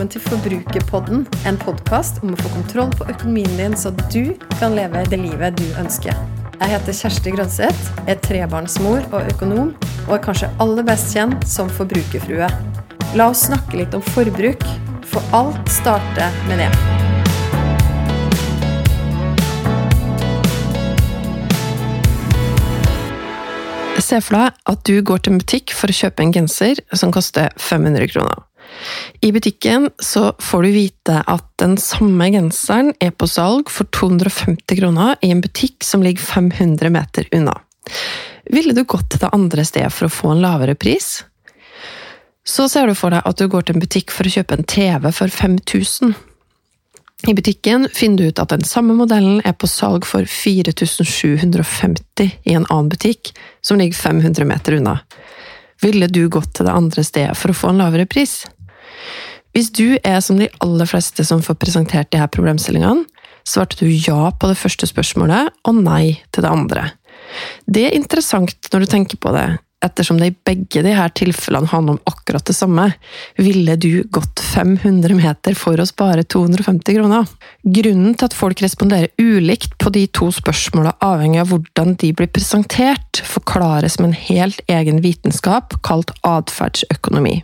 velkommen til Forbrukerpodden, en podkast om å få kontroll på økonomien din, så du kan leve det livet du ønsker. Jeg heter Kjersti Grønseth, er trebarnsmor og økonom, og er kanskje aller best kjent som forbrukerfrue. La oss snakke litt om forbruk, for alt starter med det. Se for deg at du går til en butikk for å kjøpe en genser som koster 500 kroner. I butikken så får du vite at den samme genseren er på salg for 250 kroner i en butikk som ligger 500 meter unna. Ville du gått til det andre stedet for å få en lavere pris? Så ser du for deg at du går til en butikk for å kjøpe en TV for 5000. I butikken finner du ut at den samme modellen er på salg for 4750 i en annen butikk, som ligger 500 meter unna. Ville du gått til det andre stedet for å få en lavere pris? Hvis du er som de aller fleste som får presentert de her problemstillingene, svarte du ja på det første spørsmålet og nei til det andre. Det er interessant når du tenker på det, ettersom det i begge de her tilfellene handler om akkurat det samme, ville du gått 500 meter for å spare 250 kroner? Grunnen til at folk responderer ulikt på de to spørsmålene avhengig av hvordan de blir presentert, forklares med en helt egen vitenskap kalt atferdsøkonomi.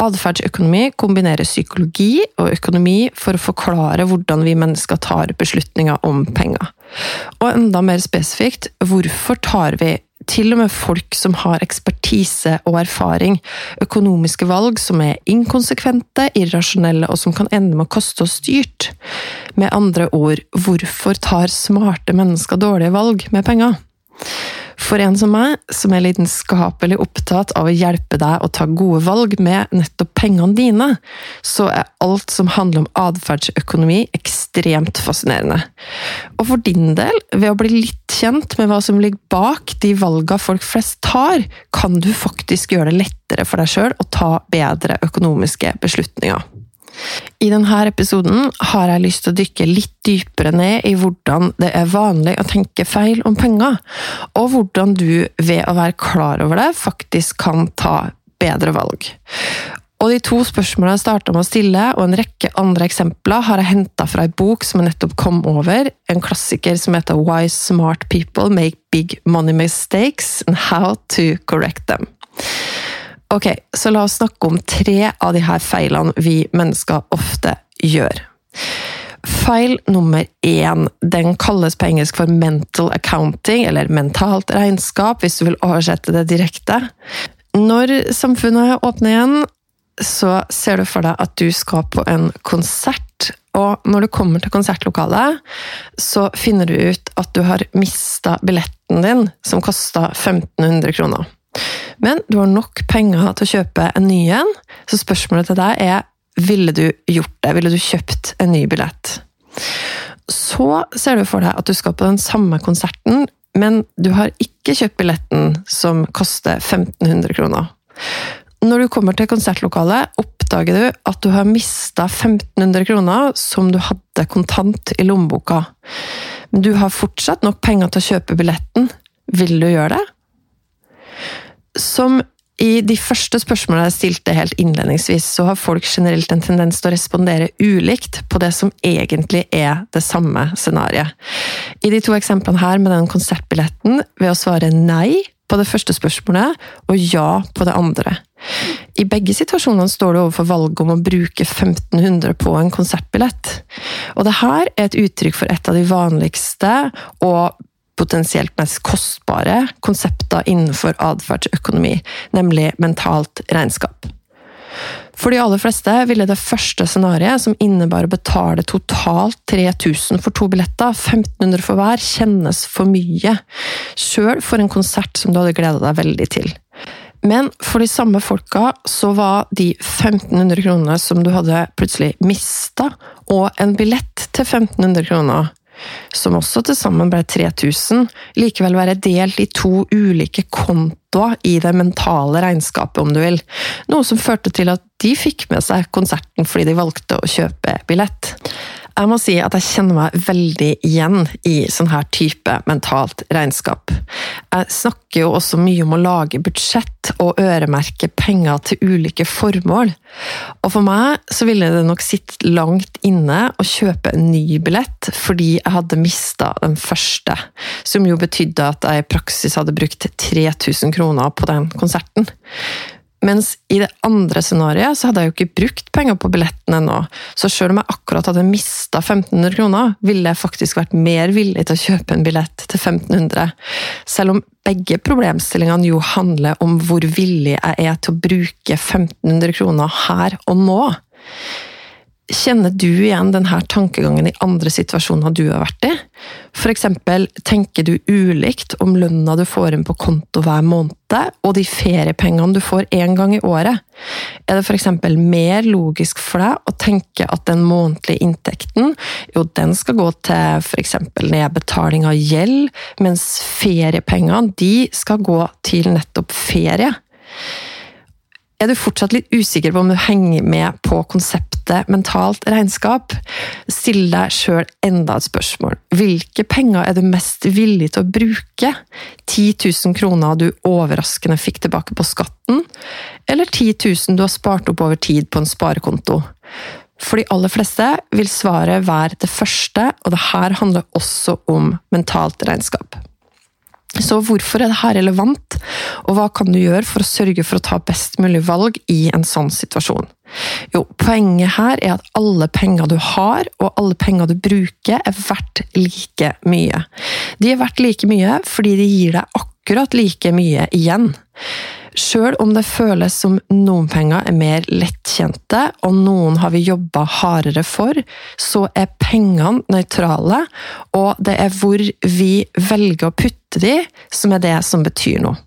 Atferdsøkonomi kombinerer psykologi og økonomi for å forklare hvordan vi mennesker tar beslutninger om penger. Og enda mer spesifikt, hvorfor tar vi til og med folk som har ekspertise og erfaring, økonomiske valg som er inkonsekvente, irrasjonelle og som kan ende med å koste oss dyrt. Med andre ord, hvorfor tar smarte mennesker dårlige valg med penger? For en som meg, som er lidenskapelig opptatt av å hjelpe deg å ta gode valg med nettopp pengene dine, så er alt som handler om atferdsøkonomi ekstremt fascinerende. Og for din del, ved å bli litt kjent med hva som ligger bak de valgene folk flest tar, kan du faktisk gjøre det lettere for deg sjøl å ta bedre økonomiske beslutninger. I denne episoden har jeg lyst til å dykke litt dypere ned i hvordan det er vanlig å tenke feil om penger, og hvordan du ved å være klar over det, faktisk kan ta bedre valg. Og de to spørsmålene jeg starta med å stille, og en rekke andre eksempler, har jeg henta fra ei bok som jeg nettopp kom over, en klassiker som heter Why Smart People Make Big Money Mistakes and How to Correct Them. Ok, så la oss snakke om tre av de her feilene vi mennesker ofte gjør. Feil nummer én, den kalles på engelsk for mental accounting, eller mentalt regnskap, hvis du vil oversette det direkte. Når samfunnet åpner igjen, så ser du for deg at du skal på en konsert, og når du kommer til konsertlokalet, så finner du ut at du har mista billetten din, som kosta 1500 kroner. Men du har nok penger til å kjøpe en ny en, så spørsmålet til deg er ville du gjort det? Ville du kjøpt en ny billett? Så ser du for deg at du skal på den samme konserten, men du har ikke kjøpt billetten som koster 1500 kroner. Når du kommer til konsertlokalet, oppdager du at du har mista 1500 kroner som du hadde kontant i lommeboka. Men du har fortsatt nok penger til å kjøpe billetten. Vil du gjøre det? Som i de første spørsmålene jeg stilte helt innledningsvis, så har folk generelt en tendens til å respondere ulikt på det som egentlig er det samme scenarioet. I de to eksemplene her med den konsertbilletten, ved å svare nei på det første spørsmålet og ja på det andre. I begge situasjonene står du overfor valget om å bruke 1500 på en konsertbillett. Og det her er et uttrykk for et av de vanligste og potensielt mest kostbare konsepter innenfor atferdsøkonomi, nemlig mentalt regnskap. For de aller fleste ville det første scenarioet, som innebar å betale totalt 3000 for to billetter, 1500 for hver, kjennes for mye, sjøl for en konsert som du hadde gleda deg veldig til. Men for de samme folka så var de 1500 kronene som du hadde plutselig mista, og en billett til 1500 kroner som også til sammen ble 3000, likevel være delt i to ulike kontoer i det mentale regnskapet, om du vil. Noe som førte til at de fikk med seg konserten fordi de valgte å kjøpe billett. Jeg må si at jeg kjenner meg veldig igjen i sånn her type mentalt regnskap. Jeg snakker jo også mye om å lage budsjett og øremerke penger til ulike formål. Og for meg så ville det nok sitte langt inne å kjøpe en ny billett fordi jeg hadde mista den første, som jo betydde at jeg i praksis hadde brukt 3000 kroner på den konserten. Mens i det andre scenarioet så hadde jeg jo ikke brukt penger på billetten ennå, så selv om jeg akkurat hadde mista 1500 kroner, ville jeg faktisk vært mer villig til å kjøpe en billett til 1500. Selv om begge problemstillingene jo handler om hvor villig jeg er til å bruke 1500 kroner her og nå. Kjenner du igjen denne tankegangen i andre situasjoner du har vært i? For eksempel, tenker du ulikt om lønna du får inn på konto hver måned, og de feriepengene du får én gang i året? Er det for eksempel mer logisk for deg å tenke at den månedlige inntekten, jo, den skal gå til for eksempel nedbetaling av gjeld, mens feriepengene, de skal gå til nettopp ferie? Er du fortsatt litt usikker på om du henger med på konseptet mentalt regnskap? Still deg sjøl enda et spørsmål. Hvilke penger er du mest villig til å bruke? 10 000 kroner du overraskende fikk tilbake på skatten, eller 10 000 du har spart opp over tid på en sparekonto? For de aller fleste vil svaret være det første, og det her handler også om mentalt regnskap. Så hvorfor er dette relevant, og hva kan du gjøre for å sørge for å ta best mulig valg i en sånn situasjon? Jo, poenget her er at alle penger du har, og alle penger du bruker, er verdt like mye. De er verdt like mye fordi de gir deg akkurat like mye igjen. Sjøl om det føles som noen penger er mer lettkjente, og noen har vi jobba hardere for, så er pengene nøytrale, og det er hvor vi velger å putte de, som er det som betyr noe.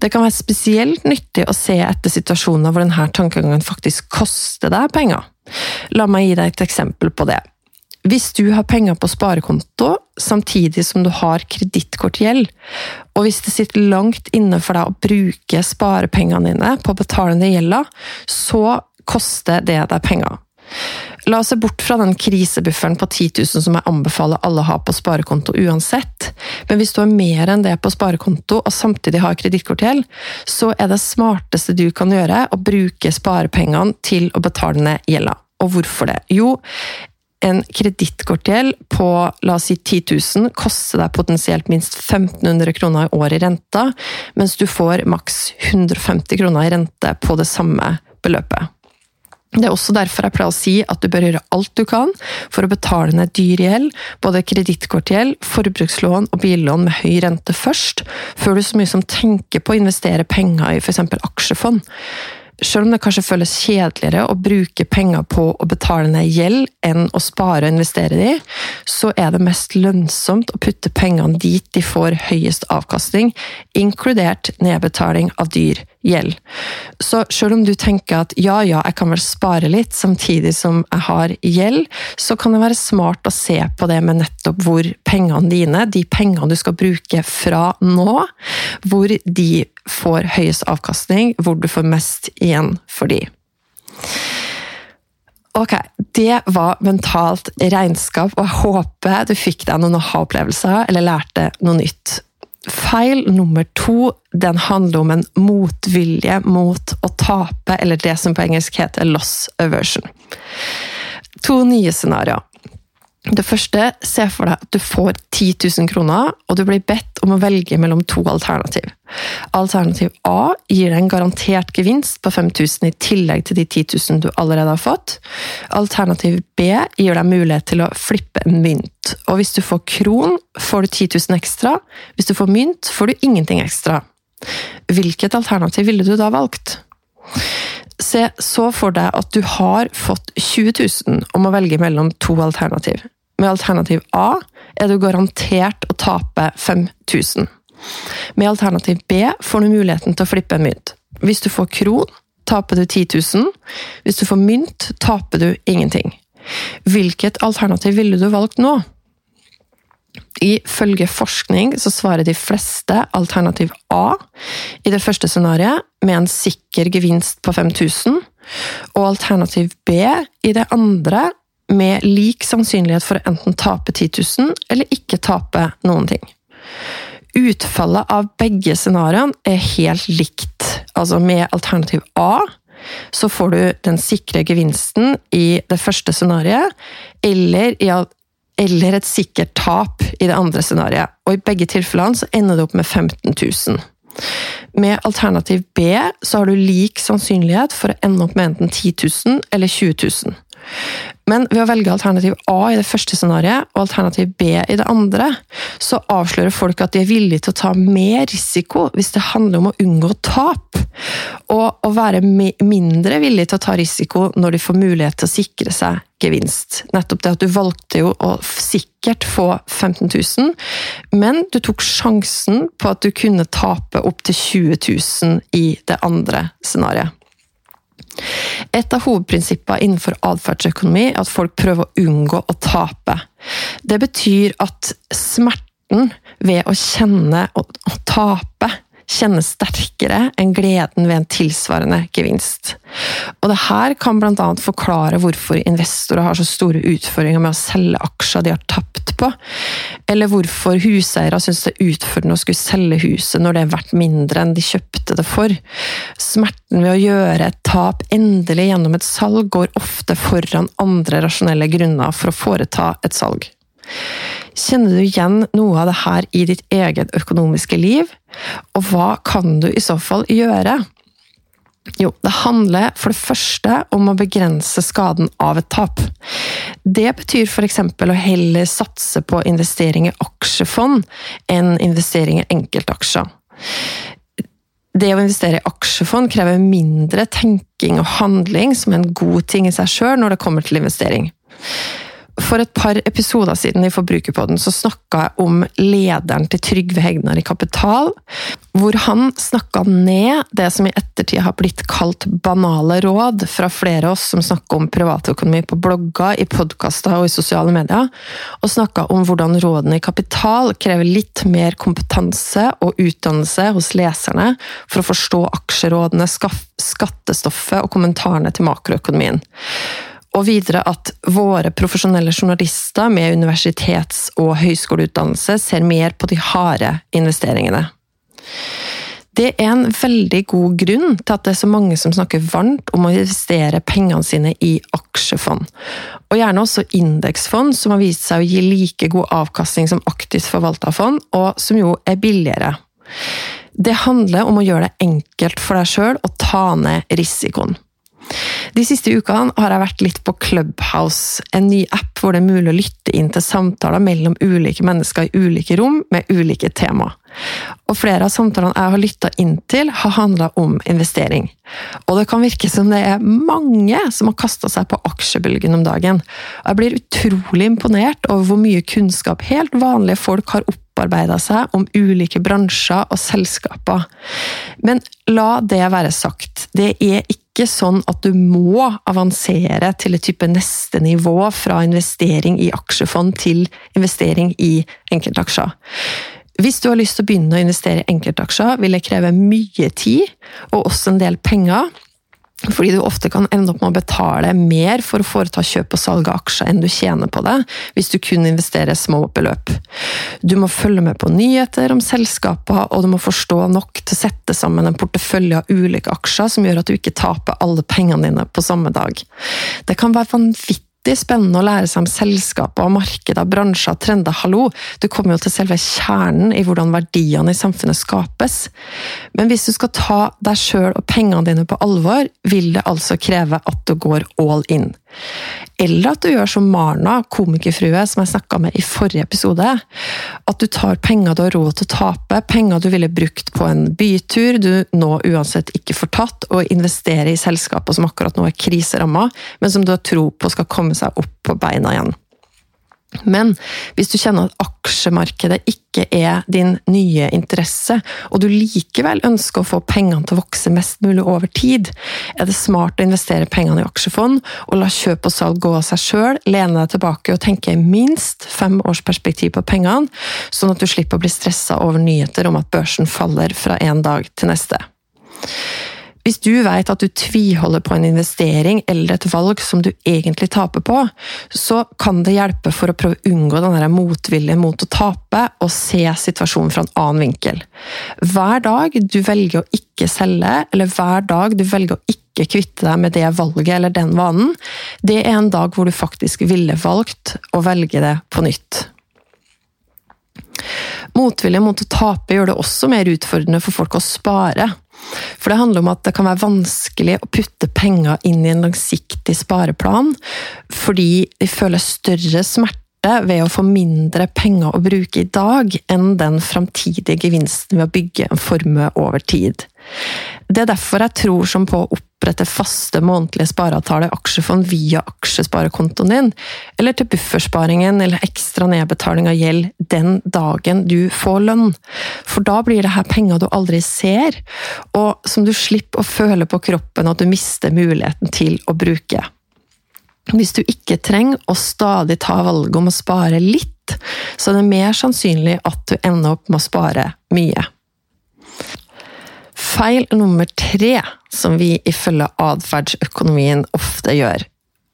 Det kan være spesielt nyttig å se etter situasjoner hvor denne tankegangen faktisk koster deg penger. La meg gi deg et eksempel på det. Hvis du har penger på sparekonto samtidig som du har kredittkortgjeld, og hvis det sitter langt inne for deg å bruke sparepengene dine på å betale ned gjelda, så koster det deg penger. La oss se bort fra den krisebufferen på 10 000 som jeg anbefaler alle å ha på sparekonto uansett, men hvis du har mer enn det på sparekonto og samtidig har kredittkortgjeld, så er det smarteste du kan gjøre å bruke sparepengene til å betale ned gjelda. Og hvorfor det? Jo, en kredittkortgjeld på la oss si 10 000 koster deg potensielt minst 1500 kroner i året i renta, mens du får maks 150 kroner i rente på det samme beløpet. Det er også derfor jeg pleier å si at du bør gjøre alt du kan for å betale ned dyr gjeld, både kredittkortgjeld, forbrukslån og billån med høy rente først, før du så mye som tenker på å investere penger i f.eks. aksjefond. Selv om det kanskje føles kjedeligere å bruke penger på å betale ned gjeld enn å spare og investere de, så er det mest lønnsomt å putte pengene dit de får høyest avkastning, inkludert nedbetaling av dyr gjeld. Så selv om du tenker at ja, ja, jeg kan vel spare litt samtidig som jeg har gjeld, så kan det være smart å se på det med nettopp hvor pengene dine, de pengene du skal bruke fra nå, hvor de får høyest avkastning, hvor du får mest igjen for de. Ok, det var mentalt regnskap, og jeg håper du fikk deg noen aha-opplevelser eller lærte noe nytt. Feil nummer to den handler om en motvilje mot å tape, eller det som på engelsk heter loss aversion. To nye scenarioer. Det første, se for deg at du får 10 000 kroner, og du blir bedt om å velge mellom to alternativ. Alternativ A gir deg en garantert gevinst på 5000 i tillegg til de 10 000 du allerede har fått. Alternativ B gir deg mulighet til å flippe en mynt. Og hvis du får kron, får du 10 000 ekstra. Hvis du får mynt, får du ingenting ekstra. Hvilket alternativ ville du da valgt? Se så for deg at du har fått 20 000 om å velge mellom to alternativ. Med alternativ A er du garantert å tape 5000. Med alternativ B får du muligheten til å flippe en mynt. Hvis du får kron, taper du 10 000. Hvis du får mynt, taper du ingenting. Hvilket alternativ ville du valgt nå? Ifølge forskning så svarer de fleste alternativ A i det første scenarioet med en sikker gevinst på 5000, og alternativ B i det andre med lik sannsynlighet for å enten tape 10 000 eller ikke tape noen ting. Utfallet av begge scenarioene er helt likt. Altså med alternativ A så får du den sikre gevinsten i det første scenarioet, eller, eller et sikkert tap i det andre scenarioet. Og i begge tilfellene så ender du opp med 15 000. Med alternativ B så har du lik sannsynlighet for å ende opp med enten 10 000 eller 20 000. Men ved å velge alternativ A i det første scenarioet og alternativ B i det andre, så avslører folk at de er villige til å ta mer risiko hvis det handler om å unngå tap. Og å være mindre villig til å ta risiko når de får mulighet til å sikre seg gevinst. Nettopp det at du valgte jo å sikkert få 15 000, men du tok sjansen på at du kunne tape opptil 20 000 i det andre scenarioet. Et av hovedprinsippene innenfor atferdsøkonomi er at folk prøver å unngå å tape. Det betyr at smerten ved å kjenne å, tape kjennes sterkere enn gleden ved en tilsvarende gevinst. Og det her kan bl.a. forklare hvorfor investorer har så store utfordringer med å selge aksjer de har tapt på, eller hvorfor huseiere syns det er utfordrende å skulle selge huset når det er verdt mindre enn de kjøpte det for. Smerten ved å gjøre et tap endelig gjennom et salg går ofte foran andre rasjonelle grunner for å foreta et salg. Kjenner du igjen noe av det her i ditt eget økonomiske liv? Og hva kan du i så fall gjøre? Jo, det handler for det første om å begrense skaden av et tap. Det betyr f.eks. å heller satse på investering i aksjefond enn investering i enkeltaksjer. Det å investere i aksjefond krever mindre tenking og handling, som er en god ting i seg sjøl når det kommer til investering. For et par episoder siden i Forbrukerpodden så snakka jeg om lederen til Trygve Hegnar i Kapital, hvor han snakka ned det som i ettertid har blitt kalt banale råd fra flere av oss som snakker om privatøkonomi på blogger, i podkaster og i sosiale medier, og snakka om hvordan rådene i Kapital krever litt mer kompetanse og utdannelse hos leserne for å forstå aksjerådene, skattestoffet og kommentarene til makroøkonomien og videre at våre profesjonelle journalister med universitets- og høyskoleutdannelse ser mer på de harde investeringene. Det er en veldig god grunn til at det er så mange som snakker varmt om å investere pengene sine i aksjefond, og gjerne også indeksfond, som har vist seg å gi like god avkastning som aktivt forvalta fond, og som jo er billigere. Det handler om å gjøre det enkelt for deg sjøl å ta ned risikoen. De siste ukene har jeg vært litt på Clubhouse, en ny app hvor det er mulig å lytte inn til samtaler mellom ulike mennesker i ulike rom med ulike tema. Og flere av samtalene jeg har lytta inn til, har handla om investering. Og det kan virke som det er mange som har kasta seg på aksjebølgen om dagen. Og jeg blir utrolig imponert over hvor mye kunnskap helt vanlige folk har opparbeida seg om ulike bransjer og selskaper. Men la det være sagt, det er ikke ikke sånn at du må avansere til et type neste nivå fra investering i aksjefond til investering i enkeltaksjer. Hvis du har lyst til å begynne å investere i enkeltaksjer, vil det kreve mye tid og også en del penger. Fordi du ofte kan ende opp med å betale mer for å foreta kjøp og salg av aksjer enn du tjener på det, hvis du kun investerer små beløp. Du må følge med på nyheter om selskaper, og du må forstå nok til å sette sammen en portefølje av ulike aksjer som gjør at du ikke taper alle pengene dine på samme dag. Det kan være vanvittig alltid spennende å lære seg om selskaper, markeder, bransjer, trender. Hallo, du kommer jo til selve kjernen i hvordan verdiene i samfunnet skapes. Men hvis du skal ta deg sjøl og pengene dine på alvor, vil det altså kreve at du går all in. Eller at du gjør som Marna, komikerfrue, som jeg snakka med i forrige episode. At du tar penger du har råd til å tape, penger du ville brukt på en bytur du nå uansett ikke får tatt, og investere i selskaper som akkurat nå er kriseramma, men som du har tro på skal komme seg opp på beina igjen. Men hvis du kjenner at aksjemarkedet ikke er din nye interesse, og du likevel ønsker å få pengene til å vokse mest mulig over tid, er det smart å investere pengene i aksjefond og la kjøp og salg gå av seg sjøl, lene deg tilbake og tenke minst fem års perspektiv på pengene, sånn at du slipper å bli stressa over nyheter om at børsen faller fra en dag til neste. Hvis du vet at du tviholder på en investering eller et valg som du egentlig taper på, så kan det hjelpe for å prøve å unngå den motviljen mot å tape, og se situasjonen fra en annen vinkel. Hver dag du velger å ikke selge, eller hver dag du velger å ikke kvitte deg med det valget eller den vanen, det er en dag hvor du faktisk ville valgt å velge det på nytt. Motvilje mot å tape gjør det også mer utfordrende for folk å spare. For det handler om at det kan være vanskelig å putte penger inn i en langsiktig spareplan, fordi de føler større smerte ved å få mindre penger å bruke i dag enn den framtidige gevinsten ved å bygge en formue over tid. Det er derfor jeg tror som på å opprette faste månedlige spareavtaler i aksjefond via aksjesparekontoen din, eller til buffersparingen eller ekstra nedbetaling av gjeld den dagen du får lønn. For da blir det her penger du aldri ser, og som du slipper å føle på kroppen at du mister muligheten til å bruke. Hvis du ikke trenger å stadig ta valget om å spare litt, så er det mer sannsynlig at du ender opp med å spare mye. Feil nummer tre, som vi ifølge atferdsøkonomien ofte gjør.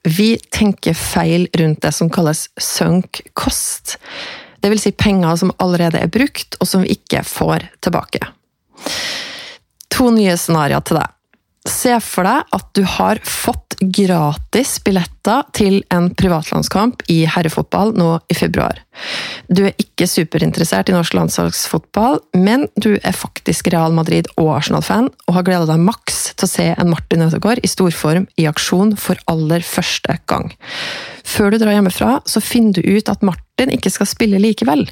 Vi tenker feil rundt det som kalles sunk cost. Det vil si penger som allerede er brukt, og som vi ikke får tilbake. To nye scenarioer til deg. Se for deg at du har fått gratis billetter til en privatlandskamp i herrefotball nå i februar. Du er ikke superinteressert i norsk landslagsfotball, men du er faktisk Real Madrid og Arsenal-fan, og har gleda deg maks til å se en Martin Ødegaard i storform i aksjon for aller første gang. Før du drar hjemmefra, så finner du ut at Martin ikke skal spille likevel.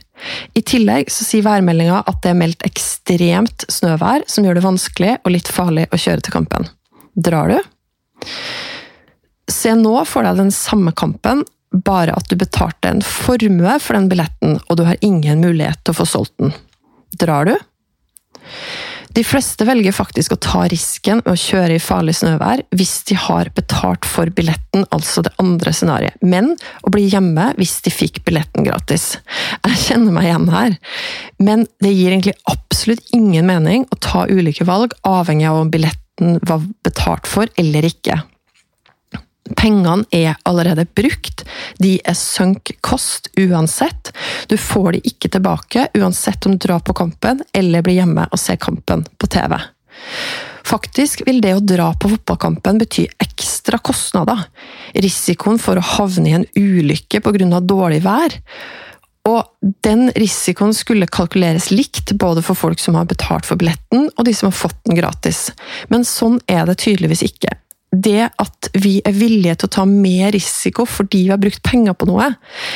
I tillegg så sier værmeldinga at det er meldt ekstremt snøvær, som gjør det vanskelig og litt farlig å kjøre til kampen. Drar du? Se nå for deg den samme kampen, bare at du betalte en formue for den billetten, og du har ingen mulighet til å få solgt den. Drar du? De fleste velger faktisk å ta risken med å kjøre i farlig snøvær hvis de har betalt for billetten, altså det andre scenarioet, men å bli hjemme hvis de fikk billetten gratis. Jeg kjenner meg igjen her, men det gir egentlig absolutt ingen mening å ta ulike valg avhengig av om billetten var betalt for eller ikke. Pengene er allerede brukt, de er sunk kost uansett. Du får de ikke tilbake uansett om du drar på kampen eller blir hjemme og ser kampen på TV. Faktisk vil det å dra på fotballkampen bety ekstra kostnader. Risikoen for å havne i en ulykke pga. dårlig vær. Og den risikoen skulle kalkuleres likt, både for folk som har betalt for billetten, og de som har fått den gratis. Men sånn er det tydeligvis ikke det at vi er villige til å ta mer risiko fordi vi har brukt penger på noe,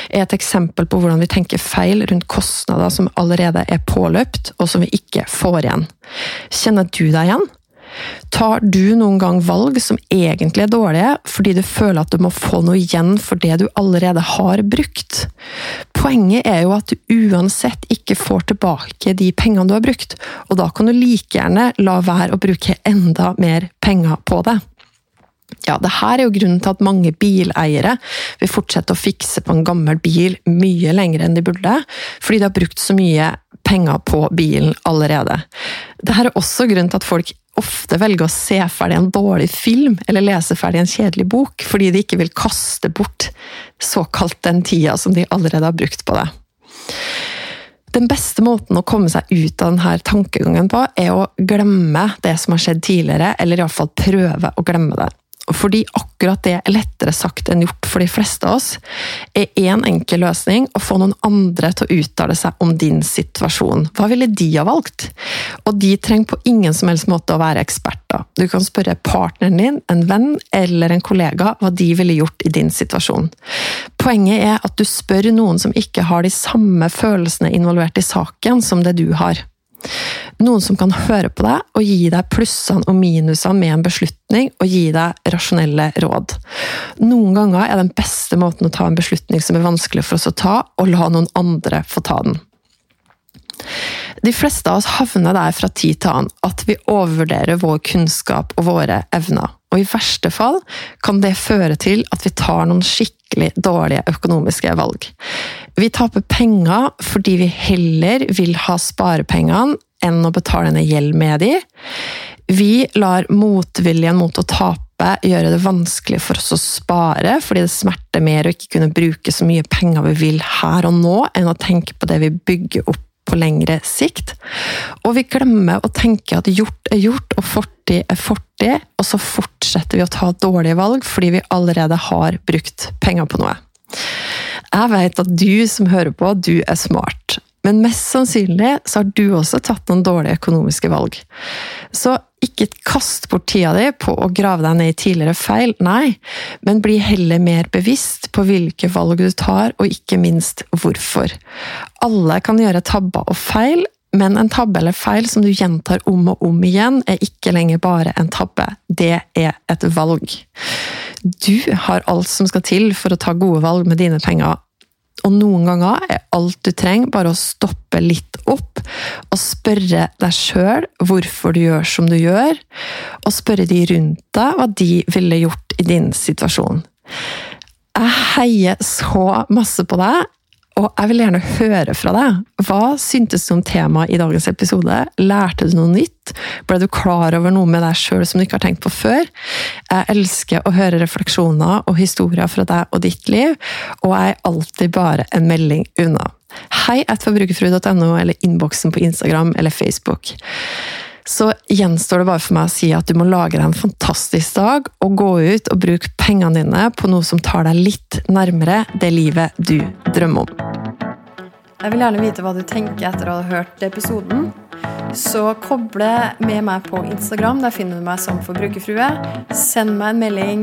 er et eksempel på hvordan vi tenker feil rundt kostnader som allerede er påløpt, og som vi ikke får igjen. Kjenner du deg igjen? Tar du noen gang valg som egentlig er dårlige, fordi du føler at du må få noe igjen for det du allerede har brukt? Poenget er jo at du uansett ikke får tilbake de pengene du har brukt, og da kan du like gjerne la være å bruke enda mer penger på det. Ja, det her er jo grunnen til at mange bileiere vil fortsette å fikse på en gammel bil mye lenger enn de burde, fordi de har brukt så mye penger på bilen allerede. Det her er også grunnen til at folk ofte velger å se ferdig en dårlig film eller lese ferdig en kjedelig bok, fordi de ikke vil kaste bort såkalt den tida som de allerede har brukt på det. Den beste måten å komme seg ut av denne tankegangen på, er å glemme det som har skjedd tidligere, eller iallfall prøve å glemme det. Fordi akkurat det er lettere sagt enn gjort for de fleste av oss, er én en enkel løsning å få noen andre til å uttale seg om din situasjon. Hva ville de ha valgt? Og de trenger på ingen som helst måte å være eksperter. Du kan spørre partneren din, en venn eller en kollega hva de ville gjort i din situasjon. Poenget er at du spør noen som ikke har de samme følelsene involvert i saken som det du har. Noen som kan høre på deg og gi deg plussene og minusene med en beslutning, og gi deg rasjonelle råd. Noen ganger er den beste måten å ta en beslutning som er vanskelig for oss å ta, å la noen andre få ta den. De fleste av oss havner der fra tid til annen at vi overvurderer vår kunnskap og våre evner. Og i verste fall kan det føre til at vi tar noen skikkelig dårlige økonomiske valg. Vi taper penger fordi vi heller vil ha sparepengene enn å betale ned gjeld med de. Vi lar motviljen mot å tape gjøre det vanskelig for oss å spare, fordi det smerter mer å ikke kunne bruke så mye penger vi vil her og nå, enn å tenke på det vi bygger opp på lengre sikt. Og vi glemmer å tenke at gjort er gjort, og fortid er fortid, og så fortsetter vi å ta dårlige valg fordi vi allerede har brukt penger på noe. Jeg vet at du som hører på, du er smart. Men mest sannsynlig så har du også tatt noen dårlige økonomiske valg. Så ikke kast bort tida di på å grave deg ned i tidligere feil, nei, men bli heller mer bevisst på hvilke valg du tar, og ikke minst hvorfor. Alle kan gjøre tabber og feil, men en tabbe eller feil som du gjentar om og om igjen, er ikke lenger bare en tabbe. Det er et valg. Du har alt som skal til for å ta gode valg med dine penger, og noen ganger er alt du trenger, bare å stoppe litt opp og spørre deg sjøl hvorfor du gjør som du gjør, og spørre de rundt deg hva de ville gjort i din situasjon. Jeg heier så masse på deg, og jeg vil gjerne høre fra deg. Hva syntes du om temaet i dagens episode? Lærte du noe nytt? Ble du klar over noe med deg sjøl som du ikke har tenkt på før? Jeg elsker å høre refleksjoner og historier fra deg og ditt liv, og jeg er alltid bare en melding unna. Hei at forbrukerfrue.no eller innboksen på Instagram eller Facebook så gjenstår det bare for meg å si at du må lage deg en fantastisk dag og gå ut og bruke pengene dine på noe som tar deg litt nærmere det livet du drømmer om. Jeg vil gjerne vite hva du tenker etter å ha hørt episoden. Så koble med meg på Instagram. Der finner du meg som forbrukerfrue. Send meg en melding.